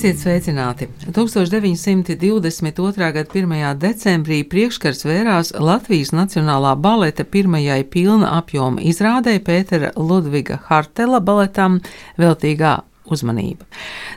Esiet sveicināti! 1922. gada 1. decembrī priekškars vērās Latvijas Nacionālā baleta pirmajai pilna apjoma izrādē Pētera Ludviga Hartela baletam veltīgā uzmanība.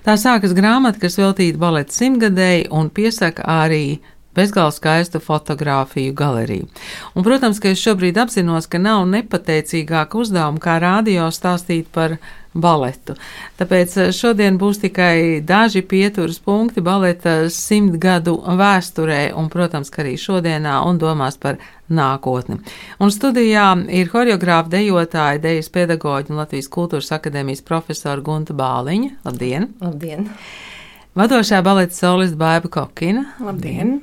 Tā sākas grāmata, kas veltīta baleta simtgadēji un piesaka arī bezgalīgi skaistu fotografiju galeriju. Un, protams, ka es šobrīd apzinos, ka nav nepateicīgāka uzdevuma kā rādio stāstīt par baletu. Tāpēc eh, šodien būs tikai daži pieturas punkti baleta simt gadu vēsturē un, protams, ka arī šodienā un domās par nākotni. Un studijā ir horeogrāfa dejotāja, dejas pedagoģa un Latvijas kultūras akadēmijas profesora Gunta Bāliņa. Labdien! Labdien! Vadošā baleta soliste Baiba Kokina. Labdien!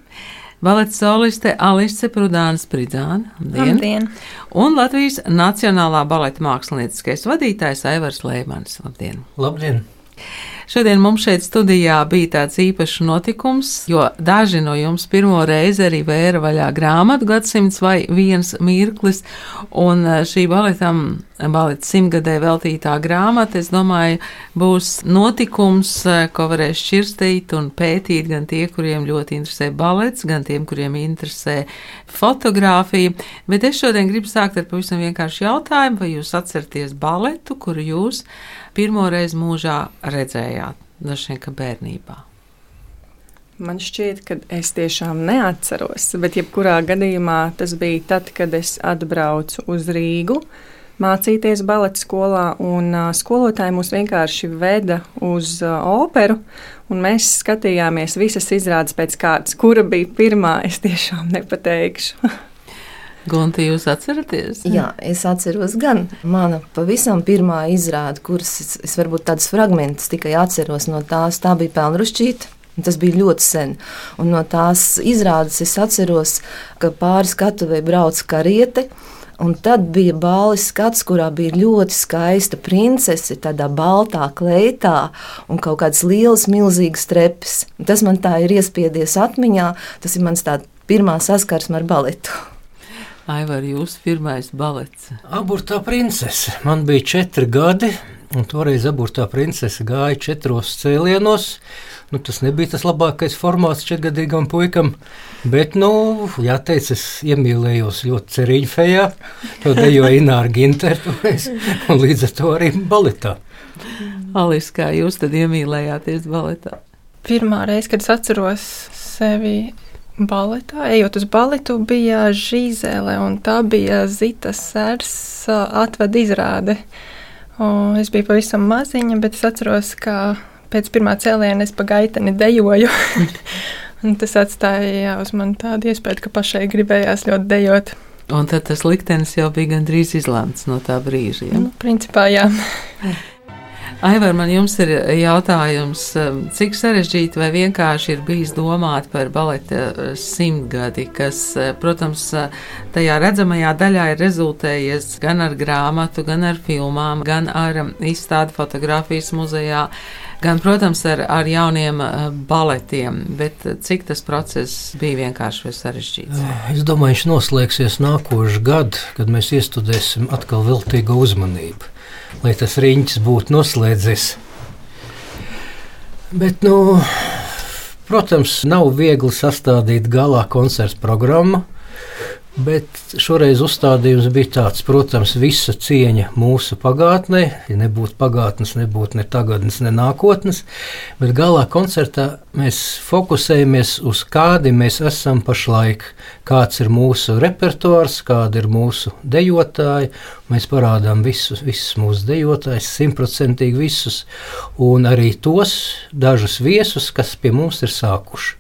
Baleta soliste Alise Prudāna Spridzāna. Labdien. Labdien! Un Latvijas Nacionālā baleta mākslinieckais vadītājs Aivars Lēmans. Labdien! Labdien! Šodien mums šeit studijā bija tāds īpašs notikums, jo daži no jums pirmo reizi arī vēra vaļā grāmatu gadsimts vai viens mirklis, un eh, šī baletam, baleta simtgadē veltītā grāmata, es domāju, būs notikums, eh, ko varēs šķirstīt un pētīt gan tie, kuriem ļoti interesē balets, gan tiem, kuriem interesē fotografija, bet es šodien gribu sākt ar pavisam vienkāršu jautājumu, vai jūs atceraties baletu, kuru jūs pirmo reizi mūžā redzējāt? Dažiem, ka bērnībā. Man šķiet, ka es tiešām neatceros, bet jebkurā gadījumā tas bija tad, kad es atbraucu uz Rīgu mācīties baleta skolā, un uh, skolotāji mūs vienkārši veda uz uh, operu, un mēs skatījāmies visas izrādes pēc kārtas. Kura bija pirmā, es tiešām nepateikšu. Gunti, jūs atceraties? Jā, es atceros gan mana pavisam pirmā izrāde, kuras es, es varbūt tādus fragmentus tikai atceros no tās. Tā bija Pelnrušķīta. Tas bija ļoti sen. Un no tās izrādes es atceros, ka pāri skatuvei brauc kariete. Un tad bija balvas skats, kurā bija ļoti skaista princese, tādā baltā kleitā un kaut kādas lielas, milzīgas trepes. Tas man tā ir iespiedies atmiņā. Tas ir mans pirmā saskarsme ar baletu. Aivar, jūsu pirmais balets? Aburtā princese. Man bija četri gadi, un toreiz aburtā princese gāja četros cēlienos. Nu, tas nebija tas labākais formāts četrgadīgam puikam, bet, nu, jāteic, es iemīlējos ļoti cerīņu fejā, to dejoja Ināra Ginteru, un līdz ar to arī baletā. Alis, kā jūs tad iemīlējāties baletā? Pirmā reize, kad es atceros sevi baletā, ejot uz baletu, bija Žīzele, un tā bija Zitas sērs atvada izrāde. Un es biju pavisam maziņa, bet es atceros, ka pēc pirmā cēliena es pa gaiteni dejoju. tas atstāja jā, uz mani tādu iespēju, ka pašai gribējās ļoti dejot. Un tad tas liktenis jau bija gandrīz izlēmts no tā brīža. Ja? Nu, principā, jā. Aivar, man jums ir jautājums, um, cik sarežģīti vai vienkārši ir bijis domāt par baleta uh, simtgadi, kas, protams, tajā redzamajā daļā ir rezultējies gan ar grāmatu, gan ar filmām, gan ar izstādi fotografijas muzejā, gan, protams, ar, ar jauniem baletiem, bet cik tas process bija vienkārši vai sarežģīts? Es domāju, viņš noslēgsies nākošu gadu, kad mēs iestudēsim atkal veltīgu uzmanību lai tas riņķis būtu noslēdzies. Bet, nu, protams, nav viegli sastādīt galā koncerta programmu. Bet šoreiz uzstādījums bija tāds, protams, visa cieņa mūsu pagātnē. Ja nebūtu pagātnes, nebūtu ne tagadnes, ne nākotnes. Bet galā koncertā mēs fokusējamies uz kādi mēs esam pašlaik, kāds ir mūsu repertuārs, kāda ir mūsu dejotāji. Mēs parādām visus, visus mūsu dejotājus, simtprocentīgi visus, un arī tos dažus viesus, kas pie mums ir sākuši.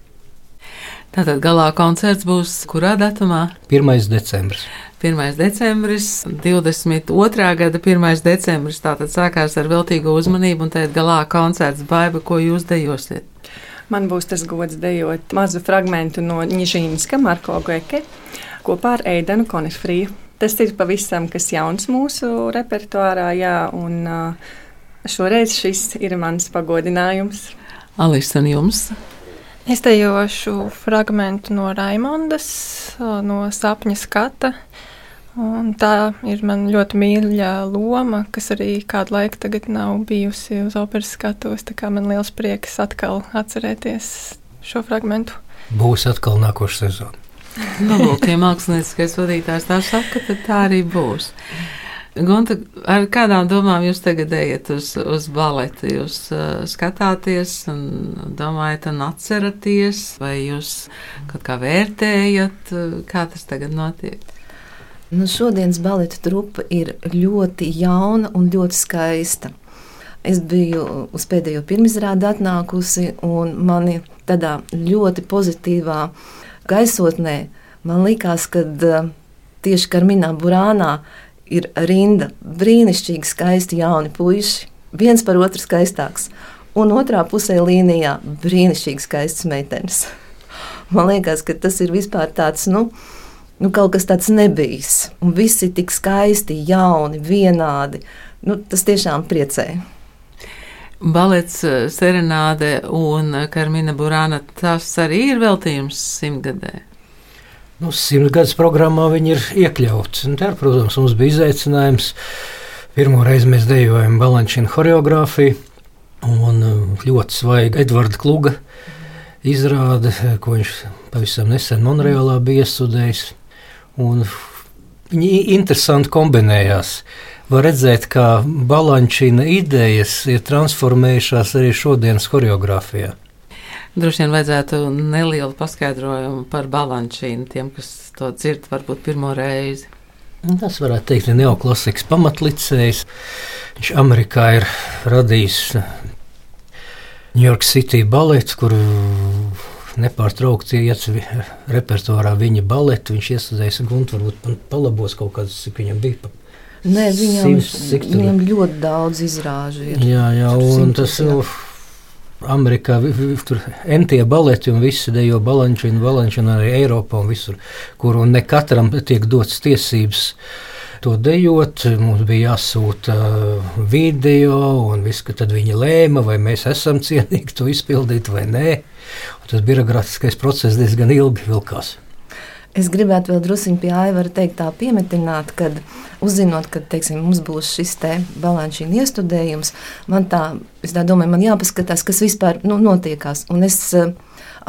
Tātad galā koncerts būs kurā datumā? 1. decembris. 1. decembris, 22. gada 1. decembris. Tātad sākās ar veltīgu uzmanību, un tad galā koncerts Baiba, ko jūs dejosiet. Man būs tas gods dejot mazu fragment no Nižīnska Marko Geke kopā ar Eidenu Konefriju. Tas ir pavisam kas jauns mūsu repertuārā, jā, un šoreiz šis ir mans pagodinājums. Alis un jums? Es dejošu fragment no Raimondas, no sapņa skata. Un tā ir man ļoti mīļa loma, kas arī kādu laiku tagad nav bijusi uz operas skatuves. Man liels prieks atkal atcerēties šo fragmentu. Būs atkal nākošais sezona. Nu, lūk, ja mākslinieckais vadītājs tā saka, tad tā arī būs. Gunta, ar kādām domām jūs tagad ejat uz, uz baletu? Jūs uh, skatāties un domājat un atceraties, vai jūs kaut kā vērtējat, kā tas tagad notiek? Nu, šodienas baleta trupa ir ļoti jauna un ļoti skaista. Es biju uz pēdējo pirmizrādi atnākusi, un mani tādā ļoti pozitīvā gaisotnē man likās, ka uh, tieši Karminā Burānā ir rinda brīnišķīgi skaisti jauni puiši, viens par otru skaistāks, un otrā pusē līnijā brīnišķīgi skaistas meitenes. Man liekas, ka tas ir vispār tāds, nu, nu kaut kas tāds nebijis, un visi tik skaisti, jauni, vienādi. Nu, tas tiešām priecē. Balets, eh, serenāde un Karmina Burāna, tas arī ir veltījums simtgadē. Nu, Simtgadus programmā viņi ir iekļauts. Un tā, protams, mums bija izaicinājums. Pirmo reizi mēs dejojam balančīnu choreogrāfiju, un uh, ļoti svaiga Edvards Kluga izrāde, ko viņš pavisam nesen Monreālā bija iestudējis. Un viņi interesanti kombinējās. Var redzēt, kā balančīna idejas ir transformējušās arī šodienas choreogrāfijā. Droši vien vajadzētu nelielu paskaidrojumu par balančīnu tiem, kas to dzird varbūt pirmo reizi. Nu, tas varētu teikt, ir neoklasikas pamatlicējs. Viņš Amerikā ir radījis New York City baletu, kur nepārtraukti iet repertuārā viņa baletu. Viņš iestudējis Guntu, varbūt palabos kaut kādas, cik viņam bija. Nē, viņam, Sims, viņam ļoti daudz izrāžu ir. Jā, jā, un tas, nu, Amerikā tur entie baleti un visi dejo balančinu, balančinu arī Eiropā un visur, kur un ne katram tiek dots tiesības to dejot. Mums bija jāsūta video, un viss, tad viņi lēma, vai mēs esam cienīgi to izpildīt vai nē. Un tas birokrātiskais process diezgan ilgi vilkās. Es gribētu vēl druskuļi pie Aivara teikt, tā piemetināt, ka uzzinot, ka teiksim, mums būs šis te balančīna iestudējums, man tā, es tā domāju, man jāpaskatās, kas vispār nu, notiekās. Un es uh,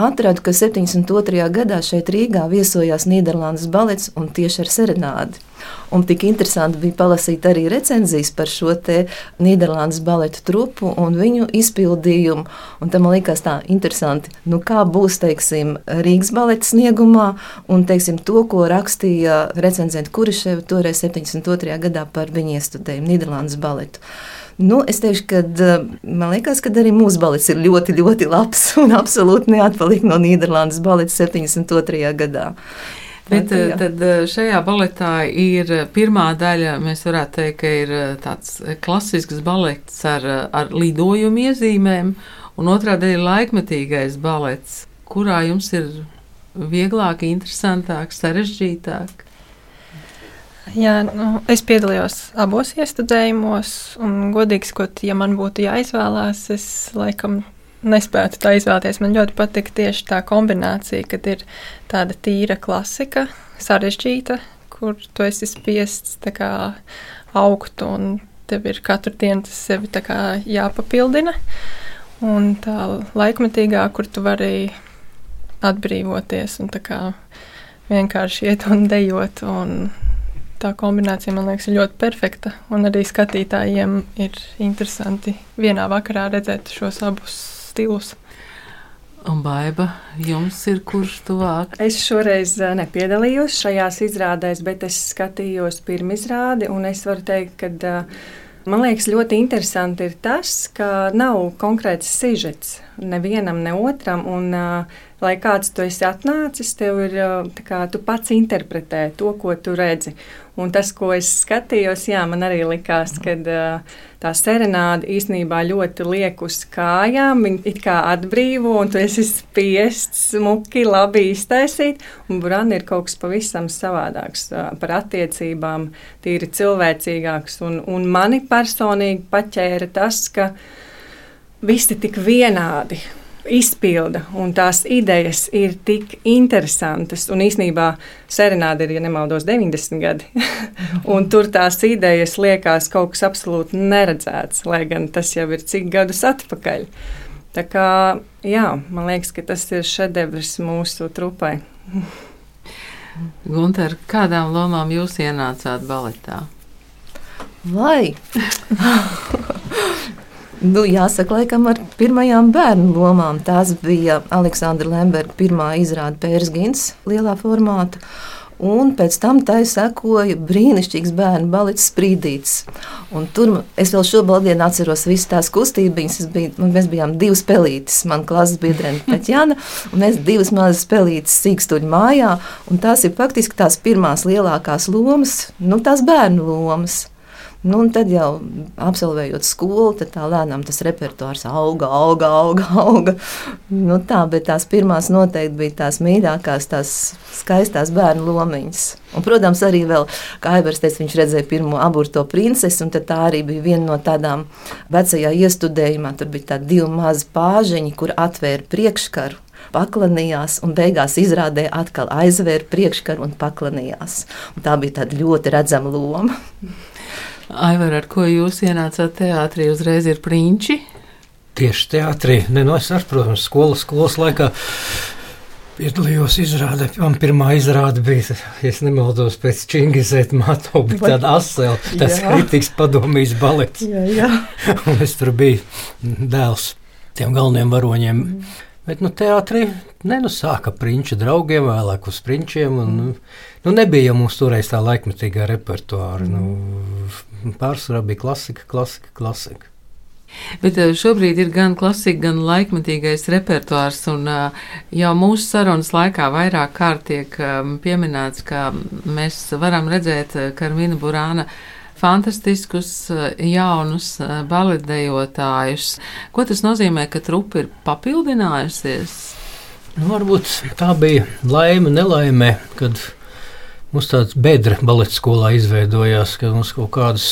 atradu, ka 72. gadā šeit Rīgā viesojās Nīderlandes balets un tieši ar serenādi. Un tik interesanti bija palasīt arī recenzijas par šo Nīderlandes baleta trupu un viņu izpildījumu. Un tam man liekas tā interesanti, nu, kā būs teiksim, Rīgas baleta sniegumā un teiksim, to, ko rakstīja recenzenti Kuriševi toreiz 72. gadā par viņu iestudējumu Nīderlandes baletu. Nu, es teikšu, ka man liekas, ka arī mūsu balets ir ļoti, ļoti labs un absolūti neatpaliek no Nīderlandes baleta 72. gadā. Bet tad, tad šajā baletā ir pirmā daļa, mēs varētu teikt, ka ir tāds klasisks balets ar, ar lidojumu iezīmēm, un otrā daļa ir laikmetīgais balets, kurā jums ir vieglāk, interesantāk, sarežģītāk. Jā, nu, es piedalījos abos iestudējumos, un godīgi sakot, ja man būtu jāizvēlās, es laikam nespētu tā izvēlēties. Man ļoti patīk tieši tā kombinācija, kad ir tāda tīra klasika, sarežģīta, kur tu esi spiests kā, augt, un tev ir katru dienu tas sevi jāpapildina. Un tā laikmetīgā, kur tu vari atbrīvoties un vienkārši iet un dejot. Un tā kombinācija man liekas ļoti perfekta. Un arī skatītājiem ir interesanti vienā vakarā redzēt šos abus stilus. Un baiva, jums ir kurš tuvāk? Es šoreiz eh, nepiedalījos šajās izrādēs, bet es skatījos pirmizrādi, un es varu teikt, ka uh, Man liekas, ļoti interesanti ir tas, ka nav konkrēts sižets nevienam, ne otram. Un, uh, lai kāds tu esi atnācis, tev ir kā, tu pats interpretē to, ko tu redzi. Un tas, ko es skatījos, jā, man arī likās, ka tā serenāde īstenībā ļoti liek uz kājām. Viņa it kā atbrīvo, un tu esi spiests smuki, labi iztaisīt. Un burāna ir kaut kas pavisam savādāks par attiecībām, tīri cilvēcīgāks. Un, un mani personīgi paķēra tas, ka visi tik vienādi izpilda, un tās idejas ir tik interesantas. Un īsnībā serenāde ir, ja nemaldos, 90 gadi. un tur tās idejas liekas kaut kas absolūti neredzēts, lai gan tas jau ir cik gadus atpakaļ. Tā kā, jā, man liekas, ka tas ir šedevrs mūsu trupai. Gunter, kādām lomām jūs ienācāt baletā? Vai? Nu, jāsaka, laikam ar pirmajām bērnu lomām. Tās bija Aleksandra Lemberga pirmā izrāde Pērsgins lielā formātā. Un pēc tam tai sekoja brīnišķīgs bērnu balets sprīdīts. Un tur es vēl šobrīd atceros visas tās kustības. Biju, mēs bijām divas pelītes, mana klases biedrene Tatjana, un mēs divas mazas pelītes sīkstuļu mājā. Tās ir faktiski tās pirmās lielākās lomas, nu tās bērnu lomas. Nu, tad jau absolvējot skolu, tad tā lēnām tas repertuārs auga, auga, auga. auga. Nu, tā, bet tās pirmās noteikti bija tās mīļākās, tās skaistās bērnu lomiņas. Un, protams, arī vēl, kā Aivars teica, viņš redzēja pirmo aburto princesi, un tā arī bija viena no tādām vecajā iestudējumā. Tur bija tādi divi mazi pāžiņi, kur atvēra priekškaru paklanījās, un beigās izrādē atkal aizvēra priekškaru un paklanījās. Un tā bija tāda ļoti redzama loma. Aivar, ar ko jūs ienācāt teātrī, uzreiz ir prinči? Tieši teātrī, ne no es ar, protams, skolas, skolas laikā. Piedalījos izrādē. Man pirmā izrāde bija, ja nemaldos, pēc Čingizēta Mato, bija tāda asēla, tāds kritikas padomīs balets. Jā, jā. Un es tur biju dēls tiem galvenajiem varoņiem. Mm. Bet, nu, teātrī, ne, nu, sāka prinča draugiem, vēlāk uz prinčiem, un, mm. nu, nu, nebija mums toreiz tā laikmetīgā repertuāra. Nu, pārsvarā bija klasika, klasika, klasika. Bet eh, šobrīd ir gan klasika, gan laikmetīgais repertuārs, un eh, jau mūsu sarunas laikā vairāk kārt tiek eh, pieminēts, ka mēs varam redzēt Karmina Burāna fantastiskus, jaunus baletdejotājus. Ko tas nozīmē, ka trupa ir papildinājusies? Nu, varbūt tā bija laime, nelaime, kad Mums tāds bedra baleta skolā izveidojās, ka mums kaut kādas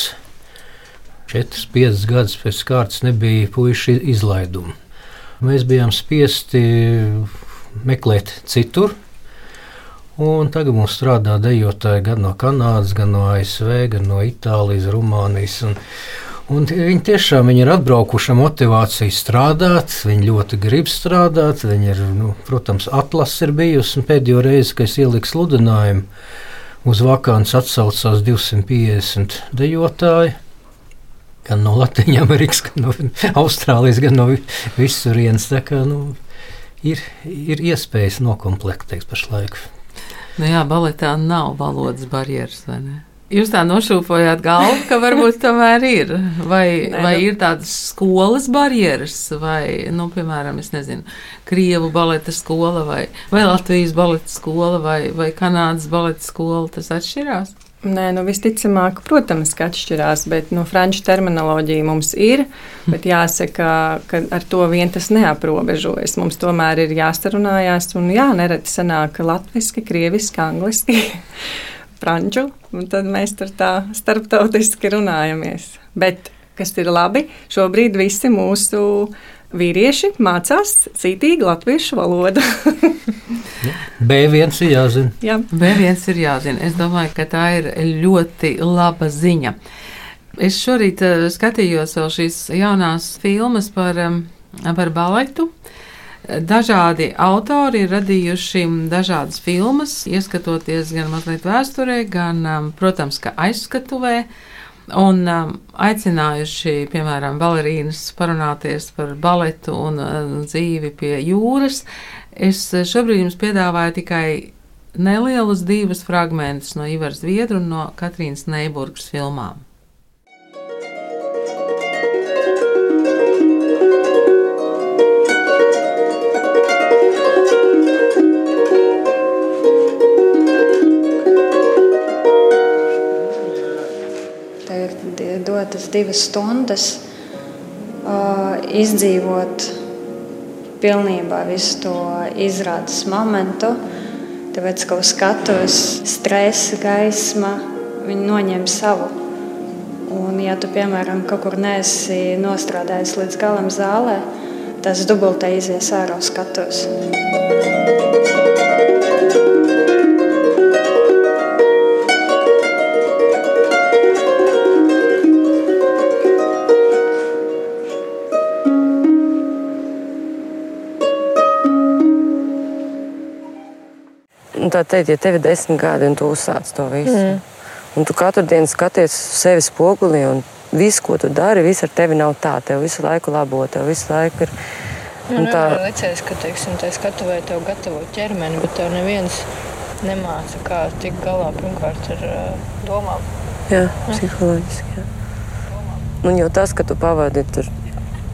4, 5 gadus pēc kārtas nebija puikas izlaiduma. Mēs bijām spiesti meklēt citur. Un tagad mums strādā dejotāji gan no Kanādas, gan no ASV, gan no Itālijas, Rumānijas. Un, un viņi tiešām viņi ir atbraukuši ar motivāciju strādāt. Viņi ļoti grib strādāt. Ir, nu, protams, atlases ir bijusi pēdējo reizi, kad es ieliku sludinājumu Uz vakāns atsaucās 250 dejotāji. Gan no Latvijas, gan no Austrālijas, gan no visurienes. Nu, ir, ir iespējas nokomplektēt pašlaik. Nu jā, baletā nav valodas barjeras, vai ne? Jūs tā nošūpojāt galvu, ka varbūt tomēr ir. Vai, Nē, vai nu. ir tādas skolas barjeras, vai, nu, piemēram, es nezinu, Krievu baleta skola, vai, vai Latvijas baleta skola, vai, vai Kanādas baleta skola, tas atšķirās? Nē, nu visticamāk, protams, ka atšķirās, bet nu, franču terminoloģija mums ir. Bet jāsaka, ka ar to vien tas neaprobežojas. Mums tomēr ir jāstarunājās, un jā, nereti sanāk latviešu, krieviski, angliski. franču, tad mēs tur tā starptautiski runājamies. Bet, kas ir labi, šobrīd visi mūsu vīrieši mācās cītīgi latviešu valodu. B1 ir jāzina. Jā. B1 ir jāzina. Es domāju, ka tā ir ļoti laba ziņa. Es šorīt uh, skatījos vēl šīs jaunās filmas par, par baletu. Dažādi autori ir radījuši dažādas filmas, ieskatoties gan mazliet vēsturē, gan, protams, ka aizskatuvē. Un um, aicinājuši, piemēram, balerīnas parunāties par baletu un uh, dzīvi pie jūras. Es šobrīd jums piedāvāju tikai nelielus divus fragmentus no Ivars Viedru un no Katrīnas Neiburgas filmām. Divas stundas uh, izdzīvot pilnībā visu to izrādes momentu. Tāpēc, ka uz skatuves stresa, gaisma, viņi noņem savu. Un, ja tu, piemēram, kaut kur neesi nostrādājis līdz galam zālē, tas dubultē izies ārā skatos. tā teikt, ja tev ir desmit gadi un tu uzsāc to visu, mm. un tu katru dienu skaties sevi spogulī un viss, ko tu dari, viss ar tevi nav tā. Tev visu laiku labo, tev visu laiku ir. Man tā ir licies, ka, teiksim, tā skatuvē tev gatavo ķermeni, bet tev neviens nemāca, kā tikt galā pirmkārt ar uh, domām. Jā, psiholoģiski. Jā. Un jau tas, ka tu pavadi tur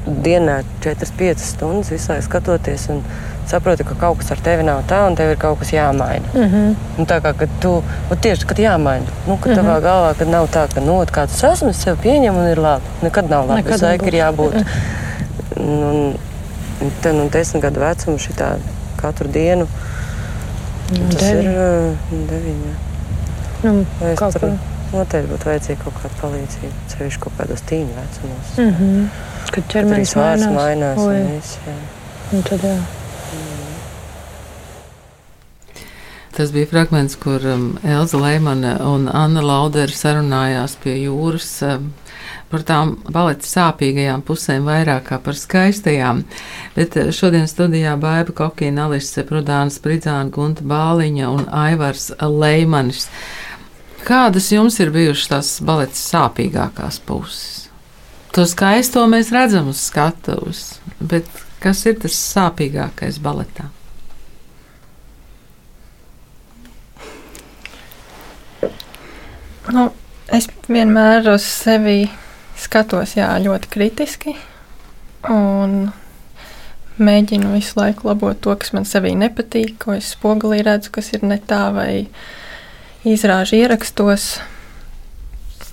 dienā 4-5 stundas visai skatoties. Un, saproti, ka kaut kas ar tevi nav tā, un tev ir kaut kas jāmaina. Mm -hmm. Un tā kā tu tieši kad jāmaina, nu, kad mm -hmm. tavā galvā kad nav tā, ka nu, kāds esmu, es sev pieņemu un ir labi. Nekad nav labi. Visu laiku ir jābūt. Mm -hmm. Un te nu desmit gadu vecumu šitā katru dienu. Nu, tas deviņi. ir uh, deviņi. Nu, tur noteikti būtu vajadzīga kaut kāda palīdzība. Ceļš kaut kādos tīņu vecumos. Mm -hmm. Kad ķermenis mainās. mainās un. Un tad, jā. Tas bija fragments, kur um, Elza Leimane un Anna Laudera sarunājās pie jūras. Um, par tām baleta sāpīgajām pusēm vairāk kā par skaistajām. Bet uh, šodien studijā Baiba Kokīna, Alise Prudāna Spridzāna, Gunta Bāliņa un Aivars Leimanis. Kādas jums ir bijušas tās baleta sāpīgākās puses? To skaisto mēs redzam uz skatuves, bet kas ir tas sāpīgākais baletā? Nu, es vienmēr uz sevi skatos jā, ļoti kritiski. Un mēģinu visu laiku labot to, kas man sevī nepatīk, ko es spogulī redzu, kas ir ne tā, vai izrāžu ierakstos.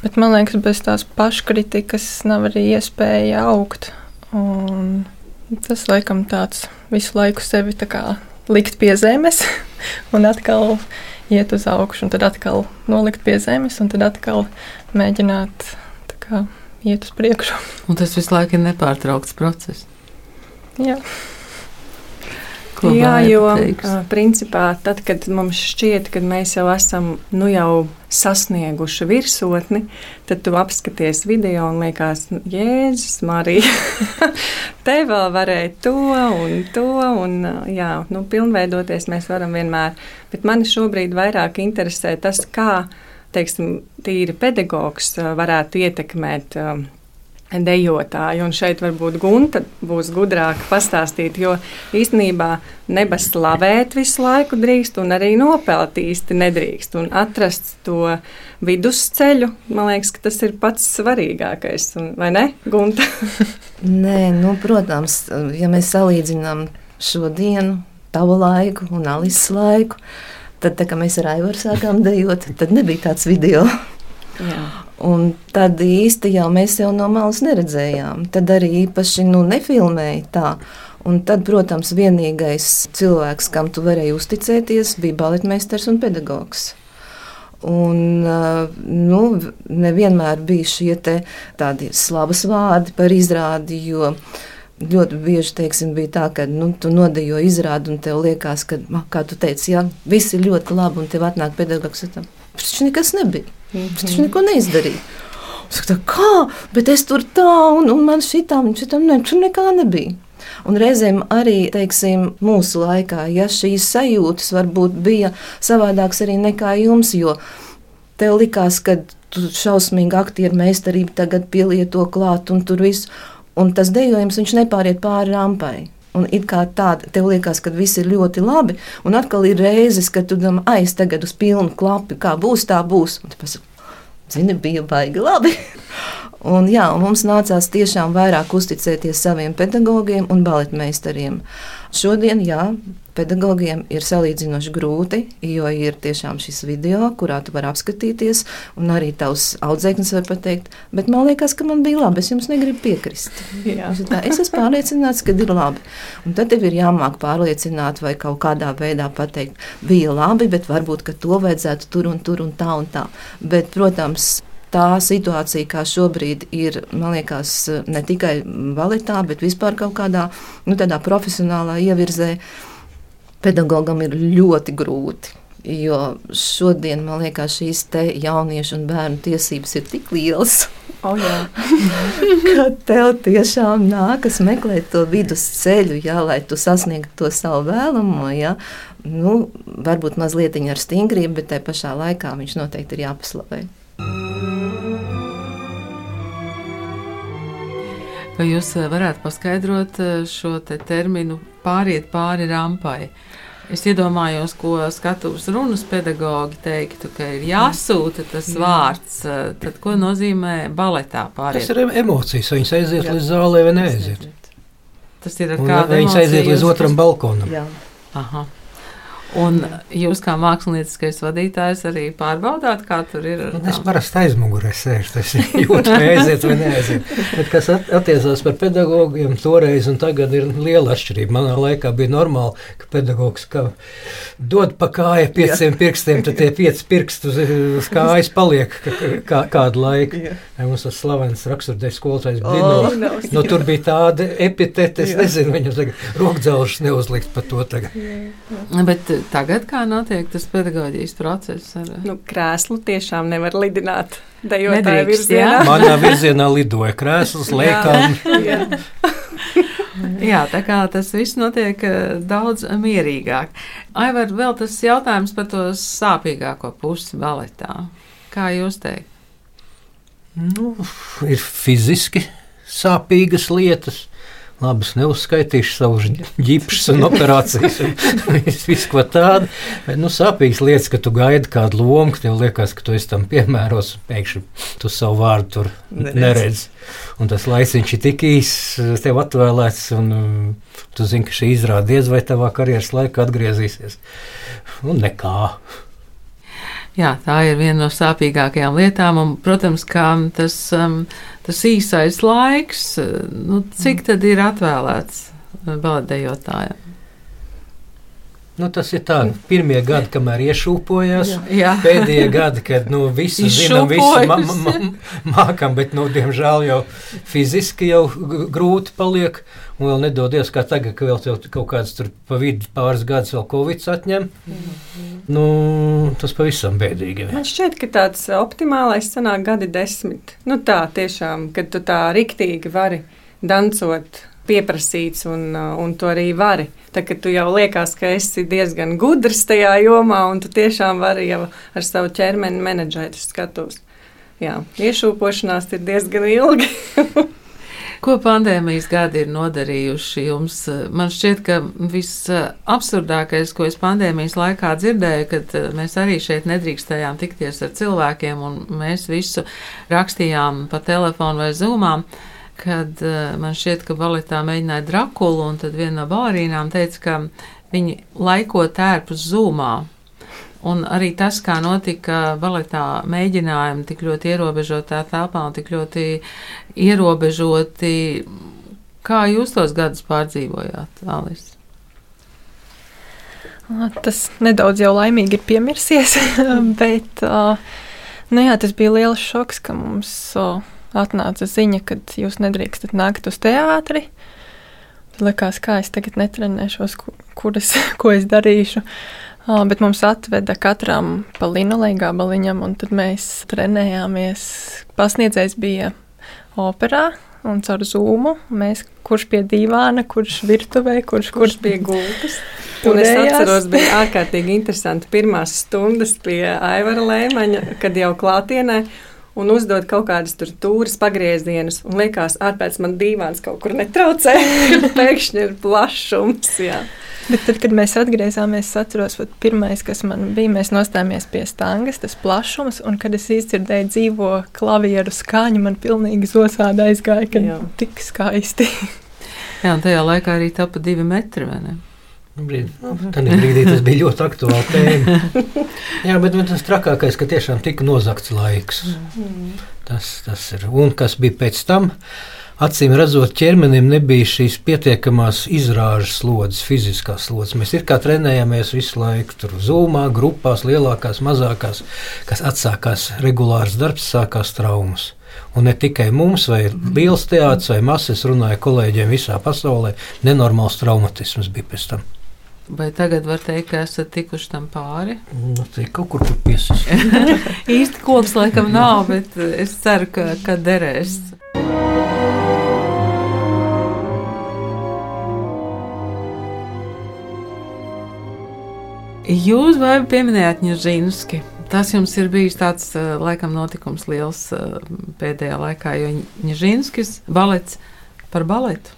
Bet man liekas, bez tās paškritikas nav arī iespēja augt. Un tas laikam tāds visu laiku sevi kā likt pie zemes un atkal iet uz augšu, un tad atkal nolikt pie zemes, un tad atkal mēģināt kā, iet uz priekšu. Un tas visu laiku ir nepārtraukts process. Jā. Ko Jā, jo teiks? principā tad, kad mums šķiet, ka mēs jau esam nu jau sasnieguši virsotni, tad tu apskaties video un liekas, nu, Jēzus, Marija, te vēl varēja to un to, un jā, nu, pilnveidoties mēs varam vienmēr. Bet mani šobrīd vairāk interesē tas, kā, teiksim, tīri pedagogs varētu ietekmēt dejotāju. Un šeit varbūt Gunta būs gudrāka pastāstīt, jo īstenībā nebas slavēt visu laiku drīkst, un arī nopelt īsti nedrīkst. Un atrast to vidusceļu, man liekas, tas ir pats svarīgākais. Un, vai ne, Gunta? Nē, nu, protams, ja mēs salīdzinām šo dienu, tavu laiku un Alises laiku, tad, tā, kad mēs ar Aivaru sākām dejot, tad nebija tāds video. Tad īsti jau mēs jau no malas neredzējām. Tad arī īpaši nu, nefilmēja tā. Un tad, protams, vienīgais cilvēks, kam tu varēji uzticēties, bija baletmeistars un pedagogs. Un, nu, nevienmēr bija šie tādi slavas vārdi par izrādi, jo ļoti bieži teiksim, bija tā, ka nu, tu nodejo izrādi un tev liekas, ka, kā tu teici, jā, viss ir ļoti labi un tev atnāk pedagogs. Tas nekas nebija. Mm -hmm. Viņš neko neizdarīja. Saka, kā? Bet es tur tā, un, un man šitām, šitām ne, tur nekā nebija. Un reizēm arī teiksim, mūsu laikā, ja šīs sajūtas varbūt bija savādākas arī nekā jums, jo tev likās, ka tu šausmīgi aktieru meistarību tagad pielieto klāt un tur viss, un tas dejojums viņš nepāriet pāri rampai. Un it kā tāda, tev liekas, ka viss ir ļoti labi, un atkal ir reizes, kad tu domā, ah, es tagad uz pilnu klapu, kā būs, tā būs. Un tu pasaki, zini, bija baigi labi. un, jā, un mums nācās tiešām vairāk uzticēties saviem pedagogiem un baletmeistariem. Šodien, jā, pedagogiem ir salīdzinoši grūti, jo ir tiešām šis video, kurā tu vari apskatīties, un arī tavs audzēknis var pateikt, bet man liekas, ka man bija labi, es jums negribu piekrist. Tā, es esmu pārliecināts, ka ir labi. Un tad tev ir jāmāk pārliecināt vai kaut kādā veidā pateikt, bija labi, bet varbūt to vajadzētu tur un tur un tā un tā. Bet, protams, tā situācija, kā šobrīd ir, man liekas, ne tikai baletā, bet vispār kaut kādā nu, profesionālā ievirzē, pedagogam ir ļoti grūti. Jo šodien man liekas, šīs jauniešu un bērnu tiesības ir tik lielas. Oh, ka tev tiešām nākas meklēt to vidusceļu, jā, lai tu sasniegtu to savu vēlamo. Jā. Nu, varbūt mazliet ar stingrību, bet tajā pašā laikā viņš noteikti ir jāpaslavē. Vai jūs eh, varētu paskaidrot eh, šo te terminu pāriet pāri rampai? Es iedomājos, ko skatuves runas pedagogi teiktu, ka ir jāsūta tas Jā. vārds. Eh, tad, ko nozīmē baletā pāriet? Tas ir emocijas, viņas aiziet Jā. līdz zālē vai neaiziet. Tas ir ar kādu Viņas aiziet līdz otram balkonam. Jā. Aha. Un jūs, kā mākslinieckais vadītājs, arī pārbaudāt, kā tur ir? Nu, es parasti aizmugurē sēžu, tas jūtas, aiziet vai neaiziet. Bet kas attiecās par pedagogiem, toreiz un tagad ir liela atšķirība. Manā laikā bija normāli, ka pedagogs ka dod pa kāju pieciem Jā. pirkstiem, tad tie pieci pirksti uz, uz kājas paliek kā, kādu laiku. Jā. Mums tas slavens raksturdeļs skolotājs Blinovs. Oh, nu, tur bija tāda epitete, es Jā. nezinu, viņam tagad rokdzelžas neuzlikt par to tagad. Jā. Bet tagad kā notiek tas pedagoģijas process? Ar... Nu, krēslu tiešām nevar lidināt. Dejotāja virzienā. Jā? Manā virzienā lidoja krēsls, lēkām. jā. jā, tā kā tas viss notiek eh, daudz mierīgāk. Aivar, vēl tas jautājums par to sāpīgāko pusi baletā. Kā jūs teikt? Nu, ir fiziski sāpīgas lietas Labi, es neuzskaitīšu savus ģipsus un operācijas, un visu ko tādu. Bet, nu, sāpīgas lietas, ka tu gaidi kādu lomu, tev liekas, ka tu esi tam piemēros, pēkšņi tu savu vārdu tur neredz. neredz. Un tas laiciņš ir tik īss, tev atvēlēts, un um, tu zini, ka šī izrāde diez vai tavā karjeras laikā atgriezīsies. Un nekā. Jā, tā ir viena no sāpīgākajām lietām, un, protams, ka tas, um, tas īsais laiks, nu, cik tad ir atvēlēts baletdejotājiem? Nu, tas ir tā, pirmie gadi, kamēr iešūpojās. Jā. Jā. Pēdējie gadi, kad nu, visi zinām, visi ma ma mākam, bet, nu, diemžēl jau fiziski jau grūti paliek. Un vēl nedodies, kā tagad, ka vēl kaut kāds tur pa vidu pāris gadus vēl Covid atņem. Nu, tas pavisam bēdīgi. Man šķiet, ka tāds optimālais sanāk gadi desmit. Nu tā, tiešām, kad tu tā riktīgi vari dancot pieprasīts, un, uh, un to arī vari. Tad, kad tu jau liekas, ka esi diezgan gudrs tajā jomā, un tu tiešām vari jau ar savu ķermeni menedžēt skatus. Jā, iešūpošanās ir diezgan ilgi. Ko pandēmijas gadi ir nodarījuši jums? Man šķiet, ka viss absurdākais, ko es pandēmijas laikā dzirdēju, kad mēs arī šeit nedrīkstējām tikties ar cilvēkiem, un mēs visu rakstījām pa telefonu vai zūmām kad uh, man šķiet, ka baletā mēģināja Drakulu, un tad viena no balerīnām teica, ka viņi laiko tērpus zūmā. Un arī tas, kā notika baletā mēģinājumi tik ļoti ierobežotā telpā un tik ļoti ierobežoti, kā jūs tos gadus pārdzīvojāt, Alis? Tas nedaudz jau laimīgi ir piemirsies, bet nu jā, tas bija liels šoks, ka mums atnāca ziņa, ka jūs nedrīkstat nākt uz teātri. Tad likās, kā es tagad netrenēšos, kur es, ko es darīšu. Bet mums atveda katram pa linolei gabaliņam, un tad mēs trenējāmies. Pasniedzējs bija operā un caur zūmu. Mēs, kurš pie divāna, kurš virtuvē, kurš, kurš pie gultas. Un es atceros, bija ārkārtīgi interesanti pirmās stundas pie Aivara Lēmaņa, kad jau klātienē un uzdod kaut kādas tur tūres pagriezienus. Un liekas, ārpēc man dīvāns kaut kur netraucē, pēkšņi ir plašums. Jā. Bet tad, kad mēs atgriezāmies, es atceros, ka pirmais, kas man bija, mēs nostājāmies pie stāngas, tas plašums, un kad es izdzirdēju dzīvo klavieru skaņu, man pilnīgi zosāda aizgāja, ka Jā. tik skaisti. Jā, un tajā laikā arī tapa divi metri, vai ne? Nu, brīd, nu, tad brīdī tas bija ļoti aktuāls tēma. Jā, bet nu, tas trakākais, ka tiešām tika nozagts laiks. Mm. Tas, tas ir. Un kas bija pēc tam? acīm redzot, ķermenim nebija šīs pietiekamās izrāžas slodzes, fiziskās slodzes. Mēs kā trenējāmies visu laiku, tur zūmā, grupās, lielākās, mazākās, kas atsākās regulārs darbs, sākās traumas. Un ne tikai mums, vai liels teātris, vai masas, runāja kolēģiem visā pasaulē, nenormāls traumatisms bija pēc tam. Vai tagad var teikt, ka esat tikuši tam pāri? Nu, tā kaut kur piesis. Īsti koks laikam nav, bet es ceru, ka, ka derēs. Jūs vai pieminējāt Ņežīnski? Tas jums ir bijis tāds, eh, laikam, notikums liels eh, pēdējā laikā, jo Ņežīnskis balets par baletu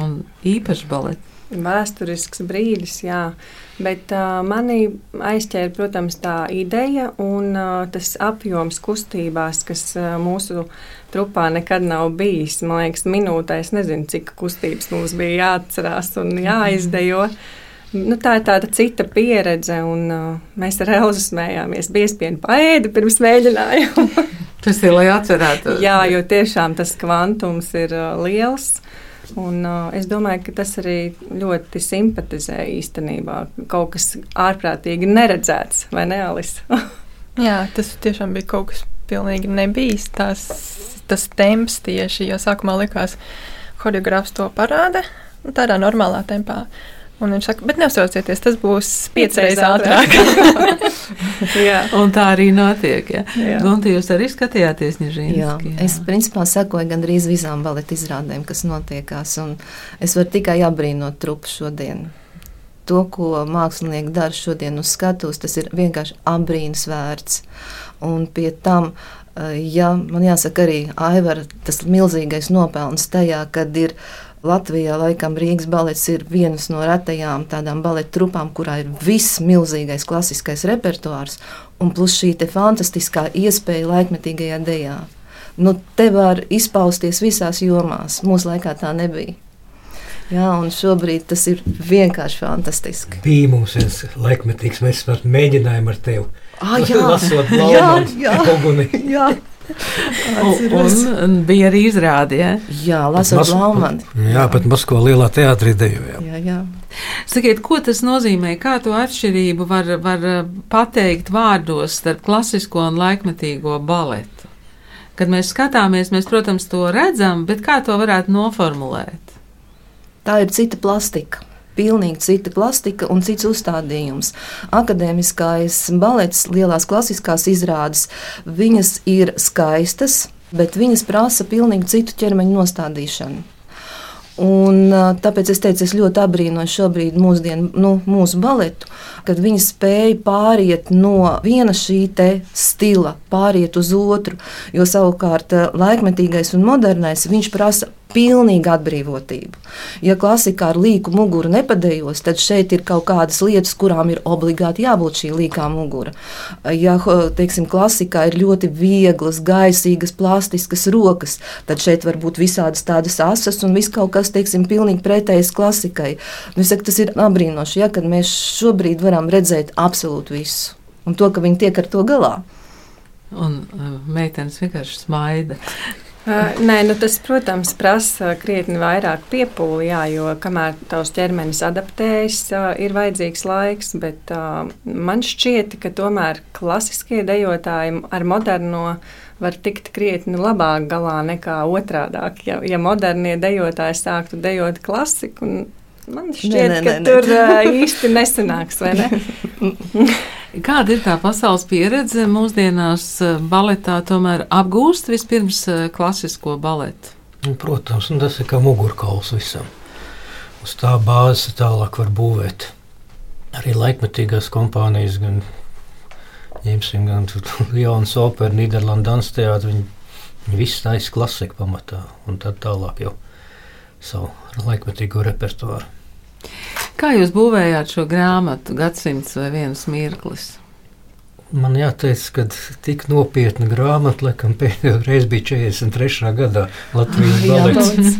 un īpaši baletu. Vēsturisks brīdis, jā. Bet uh, manī aizķēra, protams, tā ideja un uh, tas apjoms kustībās, kas uh, mūsu trupā nekad nav bijis. Man liekas, minūtē es nezinu, cik kustības mums bija jāatcerās un jāizdejo. Nu, tā ir tāda cita pieredze, un uh, mēs ar Elzu smējāmies. Biespienu paēdi pirms mēģinājuma. tas ir, lai atcerētos. Jā, jo tiešām tas kvantums ir uh, liels. Un, uh, es domāju, ka tas arī ļoti simpatizē īstenībā. Kaut kas ārprātīgi neredzēts, vai ne, Alis? Jā, tas tiešām bija kaut kas pilnīgi nebijis. Tas, tas temps tieši, jo sākumā likās, ka choreogrāfs to parāda tādā normālā tempā. Un viņš saka, bet neuztraucieties, tas būs piecreiz ātrāk. un tā arī notiek. Ja. Gunti, jūs arī skatījāties Nižīnski? Jā, jā, es principā sekoju gandrīz visām baleta izrādēm, kas notiekās. Es varu tikai apbrīnot trupu šodien. To, ko mākslinieki dara šodien uz skatuves, tas ir vienkārši apbrīnas vērts. Un pie tam, ja man jāsaka arī Aivara, tas milzīgais nopelns tajā, kad ir ielikās Latvijā laikam Rīgas balets ir viens no retajām tādām baleta trupām, kurā ir viss milzīgais klasiskais repertuārs un plus šī fantastiskā iespēja laikmetīgajā dejā. Nu, te var izpausties visās jomās. Mūsu laikā tā nebija. Jā, un šobrīd tas ir vienkārši fantastiski. Bija mums viens laikmetīgs, mēs mēģinājām ar tevi. Ah, jā, lasot jā, jā, jā. un, un bija arī izrāde. Ja? Jā, lasot Laumanu. Jā, pat Moskavā lielā teātrī dejojām. Jā, jā. Sakiet, ko tas nozīmē? Kā to atšķirību var, var pateikt vārdos starp klasisko un laikmetīgo baletu? Kad mēs skatāmies, mēs, protams, to redzam, bet kā to varētu noformulēt? Tā ir cita plastika pilnīgi cita plastika un cits uzstādījums. Akadēmiskais balets, lielās klasiskās izrādes, viņas ir skaistas, bet viņas prasa pilnīgi citu ķermeņa nostādīšanu. Un, tāpēc es teicu, es ļoti abrīnoju šobrīd mūsdienu, nu, mūsu baletu, kad viņi spēja pāriet no viena šī stila, pāriet uz otru. Jo savukārt laikmetīgais un modernais viņš prasa pilnīgu atbrīvotību. Ja klasikā ar līku muguru nepadējos, tad šeit ir kaut kādas lietas, kurām ir obligāti jābūt šī līkā mugura. Ja teiksim, klasikā ir ļoti vieglas, gaisīgas, plastiskas rokas, tad šeit var būt visādas tādas asas un viss kaut kas, teiksim, pilnīgi pretējs klasikai. Nu, saku, tas ir apbrīnoši, ja, kad mēs šobrīd varam redzēt absolūti visu. Un to, ka viņi tiek ar to galā. Un uh, meitenes vienkārši smaida. Uh, nē, nu tas, protams, prasa krietni vairāk piepūli, jā, jo kamēr tavs ķermenis adaptējas, uh, ir vajadzīgs laiks. Bet uh, man šķiet, ka tomēr klasiskie dejotāji ar moderno var tikt krietni labāk galā nekā otrādāk. Ja, ja modernie dejotāji sāktu dejot klasiku, man šķiet, nē, nē, ka nē, tur nē. īsti nesanāks, vai ne? Kāda ir tā pasaules pieredze mūsdienās baletā? Tomēr apgūst vispirms klasisko baletu. Nu, protams, tas ir kā mugurkauls visam. Uz tā bāzes tālāk var būvēt arī laikmetīgās kompānijas, gan ņemsim, gan Jaunas opera, Nīderlandes dansa teātris. Viņi, viņi visi taisa klasiku pamatā, un tad tālāk jau savu laikmetīgo repertuāru. Kā jūs būvējāt šo grāmatu, gadsimts vai viens mirklis? Man jāteic, ka tik nopietna grāmata, laikam, pēdējo reizi bija 43. gadā Latvijas balets.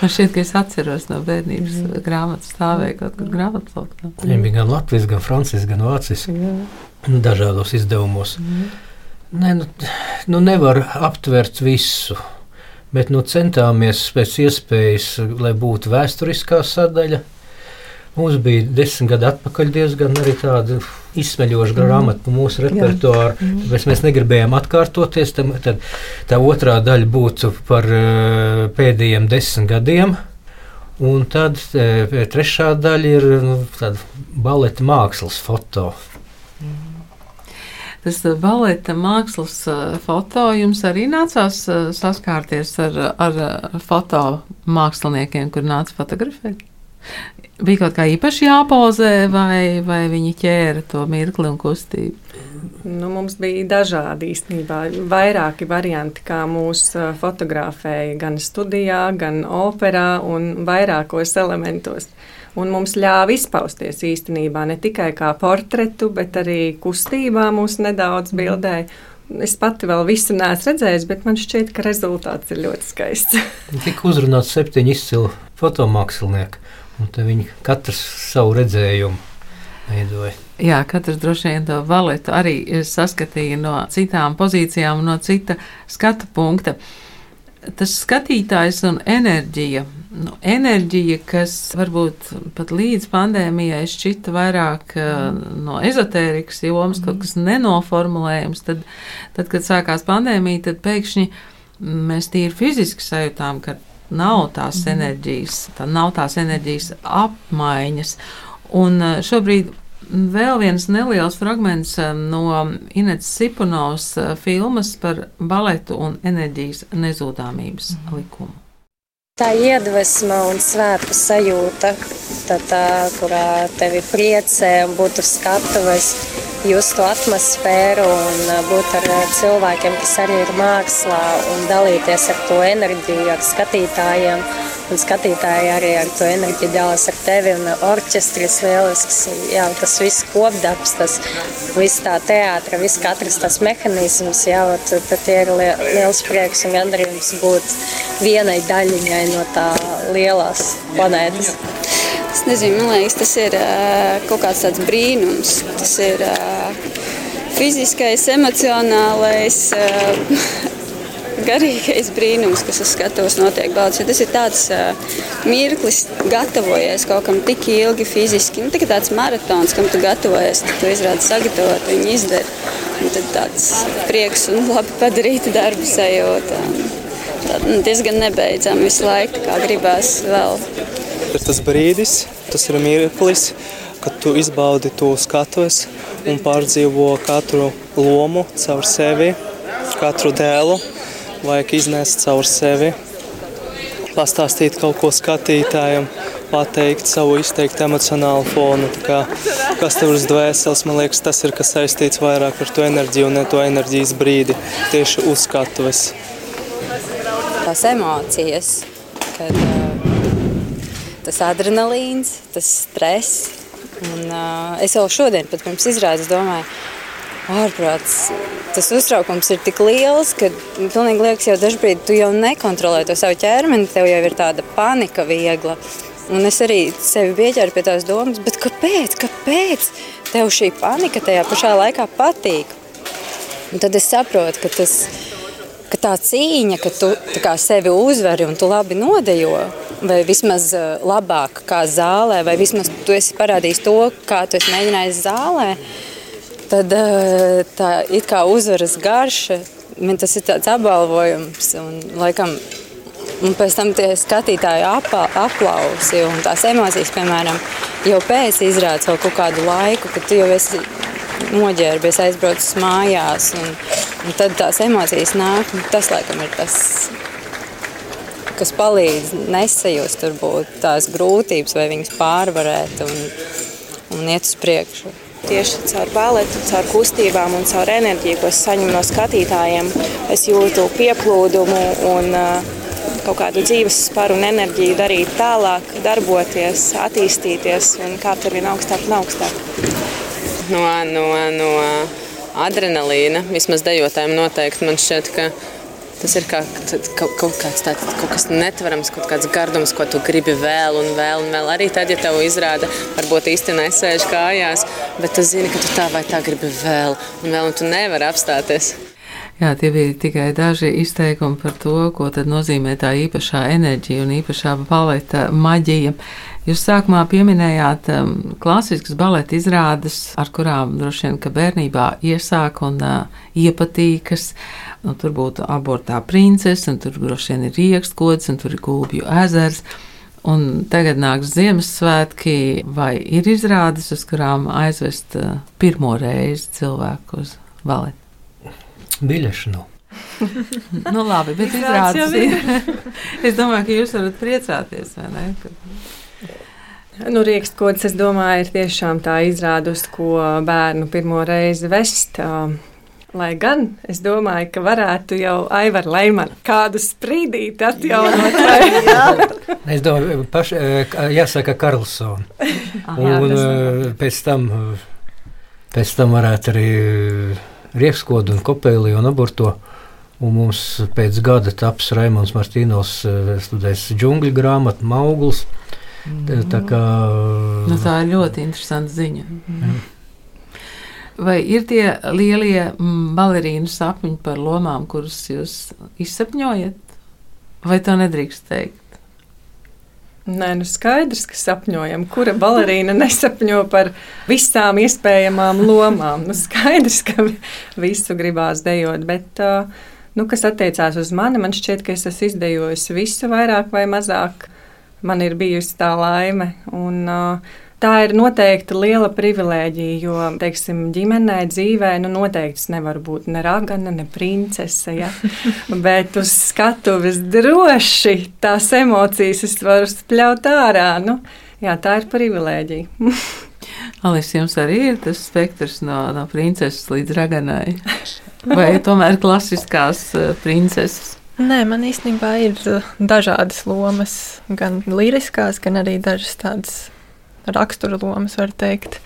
Man šķiet, ka es atceros no bērnības mm. grāmatas stāvēja kaut kur grāmatplaukā. Viņam bija gan latvijas, gan francijas, gan vācijas dažādos izdevumos. Mm. Nē, nu, nu nevar aptvert visu Bet nu, centāmies pēc iespējas, lai būtu vēsturiskā sadaļa. Mums bija desmit gadi atpakaļ diezgan arī tāda izsmeļoša grāmata par mūsu repertuāru. Tāpēc mēs negribējām atkārtoties. Tad, tad tā otrā daļa būtu par uh, pēdējiem desmit gadiem. Un tad uh, trešā daļa ir nu, baleta mākslas foto. Tas baleta mākslas foto jums arī nācās saskārties ar, ar fotomāksliniekiem, kur nāca fotografēt? Bija kaut kā īpaši jāpozē, vai, vai viņi ķēra to mirkli un kustību? Nu, mums bija dažādi īstenībā, vairāki varianti, kā mūs fotografēja gan studijā, gan operā un vairākos elementos. Un mums ļāva izpausties īstenībā ne tikai kā portretu, bet arī kustībā mūs nedaudz bildēja. Es pati vēl visu neesmu redzējusi, bet man šķiet, ka rezultāts ir ļoti skaists. Tika uzrunāts septiņi izcili fotomākslinieki. Un viņi katrs savu redzējumu veidoja. Jā, katrs droši vien to valetu arī saskatīja no citām pozīcijām, no cita skatu punkta. Tas skatītājs un enerģija, nu, enerģija, kas varbūt pat līdz pandēmijai šķita vairāk mm. no ezotērikas jomas, mm. kaut kas nenoformulējams, tad, tad, kad sākās pandēmija, tad pēkšņi mēs tīri fiziski sajūtām, ka nav tās mm. enerģijas, tā nav tās enerģijas apmaiņas. Un eh, šobrīd vēl viens neliels fragments eh, no Inetes Sipunovas eh, filmas par baletu un enerģijas nezūdāmības mm. likumu. Tā iedvesma un svēta sajūta, tā, tā, kurā tevi priecē un būtu skatuves, justu atmosfēru un būt ar cilvēkiem, kas arī ir mākslā un dalīties ar to enerģiju, ar skatītājiem. Un skatītāji arī ar to enerģiju dalās ar tevi un orķestris lielisks. Jā, tas viss kopdarbs, tas viss tā teātra, viss katrs tas mehanisms, jā, tad, ir liels prieks un gandarījums būt vienai daļiņai no tā lielās planētas. Es nezinu, man liekas, tas ir uh, kaut kāds tāds brīnums. Tas ir uh, fiziskais, emocionālais. Garīgais brīnums, kas uz skatuves notiek balts. Tas ir tāds uh, mirklis, gatavojies kaut kam tik ilgi fiziski. Nu, tikai tāds maratons, kam tu gatavojies, tu izrādi sagatavot, viņi izdara. Un tad tāds prieks un labi padarīta darba sajūta. Tad nu, diezgan nebeidzami visu laiku, kā gribās vēl. Ir tas brīdis, tas ir mirklis, kad tu izbaudi to skatuves un pārdzīvo katru lomu caur sevi, katru dēlu vajag iznest caur sevi, pastāstīt kaut ko skatītājam, pateikt savu izteiktu emocionālu fonu. Kā, kas tev ir uz dvēseles, man liekas, tas ir kas saistīts vairāk ar to enerģiju un ne to enerģijas brīdi, tieši uz skatuves. Tās emocijas, kad uh, tas adrenalīns, tas stress. Un, uh, es jau šodien, pat pirms izrādes, domāju, ārprāts. Tas uztraukums ir tik liels, ka pilnīgi liekas, jau dažkārt tu jau nekontrolē to savu ķermeni, tev jau ir tāda panika viegla. Un es arī sevi pieķēru pie tās domas, kāpēc, kāpēc tev šī panika tajā pašā laikā patīk? Un tad es saprotu, ka, tas, ka tā cīņa, ka tu kā, sevi uzvari un tu labi nodejo, vai vismaz eh, labāk kā zālē, vai vismaz tu esi parādījis to, kā tu esi mēģinājis zālē, tad eh, tā it kā uzvaras garša, man tas ir tāds apbalvojums. Un, laikam, un pēc tam tie skatītāju aplausi un tās emocijas, piemēram, jau pēc izrādes vēl kaut kādu laiku, kad tu jau esi noģērbies, aizbraucis mājās, un, un tad tās emocijas nāk. Tas, laikam, ir tas, kas palīdz nesajust turbūt tās grūtības vai viņas pārvarēt un, un iet uz priekšu. Tieši caur baletu, caur kustībām un caur enerģiju, ko es saņemu no skatītājiem, es jūtu pieplūdumu un uh, kaut kādu dzīves sparu un enerģiju darīt tālāk, darboties, attīstīties un kāpt ar vien augstāk un augstāk. No, no, no adrenalīna vismaz dejotājiem noteikti man šķiet, ka Tas ir kā, kaut, kaut kāds tāds kaut kas netverams, kaut kāds gardums, ko tu gribi vēl un vēl un vēl. Arī tad, ja tev izrāda, varbūt īsti nesēž kājās, bet tu zini, ka tu tā vai tā gribi vēl un vēl, un tu nevari apstāties. Jā, tie bija tikai daži izteikumi par to, ko nozīmē tā īpašā enerģija un īpašā baleta maģija. Jūs sākumā pieminējāt um, klasiskas baleta izrādes, ar kurām droši vien, bērnībā iesāk un uh, iepatīkas. Nu, tur būtu abortā princese, un tur droši vien ir riekstkods, un tur ir gulbju ezers. Un tagad nāks Ziemassvētki, vai ir izrādes, uz kurām aizvest uh, pirmo reizi cilvēku uz baletu? biļešu nav. nu, labi, bet izrādes ir. es domāju, ka jūs varat priecāties, vai ne? Nu, Rīkstkods, es domāju, ir tiešām tā izrāde, uz ko bērnu pirmo reizi vest. Lai gan es domāju, ka varētu jau Aivar Leimanu kādu sprīdīt atjaunot. es domāju, paš, jāsaka Karlsona. Un pēc tam, pēc tam varētu arī Riekskodu un Kopēliju un Aborto. Un mums pēc gada taps Raimons Martīnos eh, studēs džungļu grāmatu Maugls. Mm. Tā, kā, nu, tā ir ļoti interesanta ziņa. Mm. Vai ir tie lielie mm, balerīnu sapņi par lomām, kurus jūs izsapņojat? Vai to nedrīkst teikt? Nē, nu skaidrs, ka sapņojam, kura balerīna nesapņo par visām iespējamām lomām. Nu skaidrs, ka visu gribās dejot, bet, nu, kas attiecās uz mani, man šķiet, ka es esmu izdejojusi visu vairāk vai mazāk. Man ir bijusi tā laime, un uh, tā ir noteikti liela privilēģija, jo, teiksim, ģimenē, dzīvē, nu, noteikti nevar būt ne ragana, ne princese, ja? bet uz skatuves droši tās emocijas es varu spļaut ārā. Nu, jā, tā ir privilēģija. Alis, jums arī ir tas spektrs no, no princeses līdz raganai? Vai tomēr klasiskās uh, princeses? Nē, man īstenībā ir uh, dažādas lomas, gan liriskās, gan arī dažas tādas rakstura lomas, var teikt.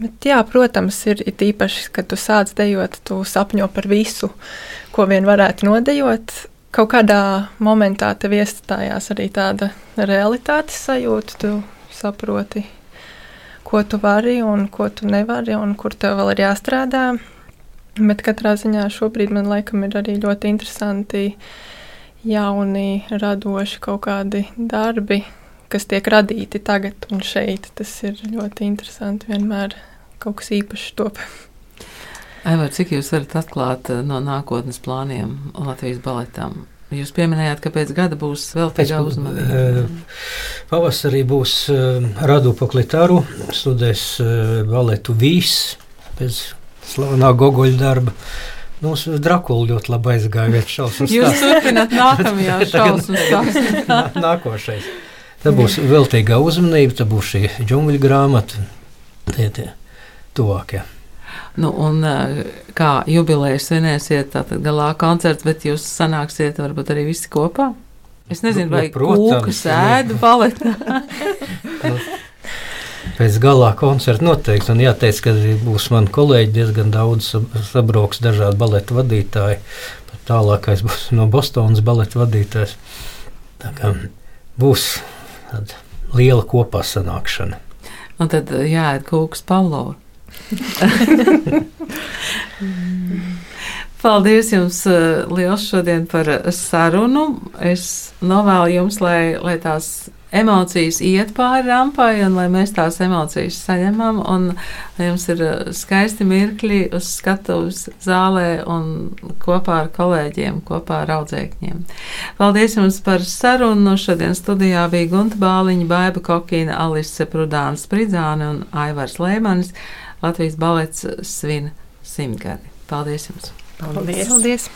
Bet, jā, protams, ir īpaši, kad tu sāc dejot, tu sapņo par visu, ko vien varētu nodejot. Kaut kādā momentā tev iestājās arī tāda realitātes sajūta. Tu saproti, ko tu vari un ko tu nevari, un kur tev vēl ir jāstrādā. Bet katrā ziņā šobrīd man laikam ir arī ļoti interesanti, jauni, radoši kaut kādi darbi, kas tiek radīti tagad un šeit. Tas ir ļoti interesanti. Vienmēr kaut kas īpašs top. Aivar, cik jūs varat atklāt eh, no nākotnes plāniem Latvijas baletām? Jūs pieminējāt, ka pēc gada būs vēl tāda uzmanība. Eh, pavasarī būs eh, Radu Poklitaru, studēs baletu Vīs pēc slavenā Gogoļa darba. Mums Drakula ļoti labi aizgāja. Jūs turpināt nākamajā šausmu stāstā. Nākošais. Tā būs veltīgā uzmanība, tā būs šī džungļu grāmata, tie tie tuvākie. Nu, un kā jubilejas svinēsiet, tātad galā koncerts, bet jūs sanāksiet varbūt arī visi kopā? Es nezinu, nu, vai nu, kūku sēdu paletā. pēc galā koncerta noteikti, un jāteic, ka būs mani kolēģi diezgan daudz sabrauks dažādi baleta vadītāji. Tālākais būs no Bostonas baleta vadītājs. Tā kā būs tāda liela kopā sanākšana. Un tad eh, jāiet kūks Pavlova. Paldies jums eh, liels šodien par sarunu. Es novēlu jums, lai, lai tās emocijas iet pāri rampai, un lai mēs tās emocijas saņemam, un lai jums ir uh, skaisti mirkļi uz skatuves zālē un kopā ar kolēģiem, kopā ar audzēkņiem. Paldies jums par sarunu. Šodien studijā bija Gunta Bāliņa, Baiba Kokīna, Alise Prudāna Spridzāne un Aivars Lēmanis. Latvijas balets svin simtgadi. Paldies jums! Paldies! Paldies.